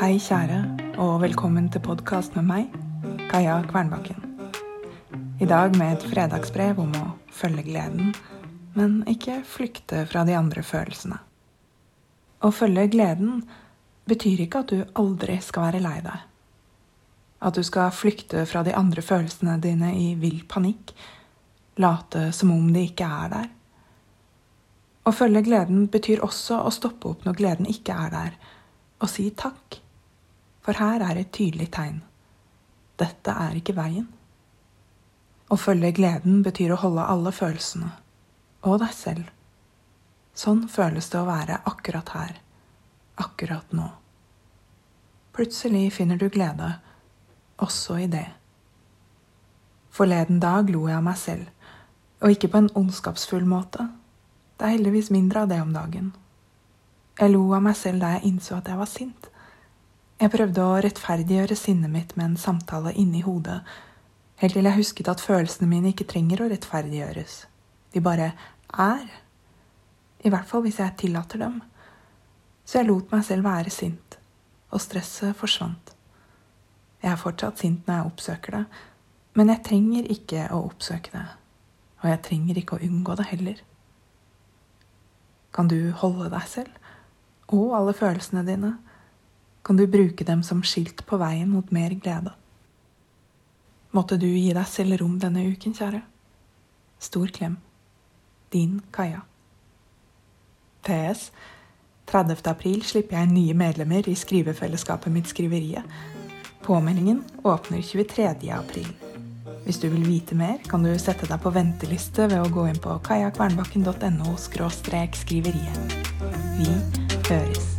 Hei, kjære, og velkommen til podkast med meg, Kaja Kvernbakken. I dag med et fredagsbrev om å følge gleden, men ikke flykte fra de andre følelsene. Å følge gleden betyr ikke at du aldri skal være lei deg. At du skal flykte fra de andre følelsene dine i vill panikk, late som om de ikke er der. Å følge gleden betyr også å stoppe opp når gleden ikke er der, og si takk. For her er et tydelig tegn. Dette er ikke veien. Å følge gleden betyr å holde alle følelsene, og deg selv. Sånn føles det å være akkurat her, akkurat nå. Plutselig finner du glede, også i det. Forleden dag lo jeg av meg selv, og ikke på en ondskapsfull måte. Det er heldigvis mindre av det om dagen. Jeg lo av meg selv da jeg innså at jeg var sint. Jeg prøvde å rettferdiggjøre sinnet mitt med en samtale inni hodet, helt til jeg husket at følelsene mine ikke trenger å rettferdiggjøres. De bare er. I hvert fall hvis jeg tillater dem. Så jeg lot meg selv være sint, og stresset forsvant. Jeg er fortsatt sint når jeg oppsøker det, men jeg trenger ikke å oppsøke det. Og jeg trenger ikke å unngå det heller. Kan du holde deg selv og alle følelsene dine? Kan du bruke dem som skilt på veien mot mer glede? Måtte du gi deg selv rom denne uken, kjære. Stor klem. Din Kaja. PS. 30. april slipper jeg nye medlemmer i skrivefellesskapet mitt Skriveriet. Påmeldingen åpner 23. april. Hvis du vil vite mer, kan du sette deg på venteliste ved å gå inn på kajakvernbakken.no skriveriet. Vi høres.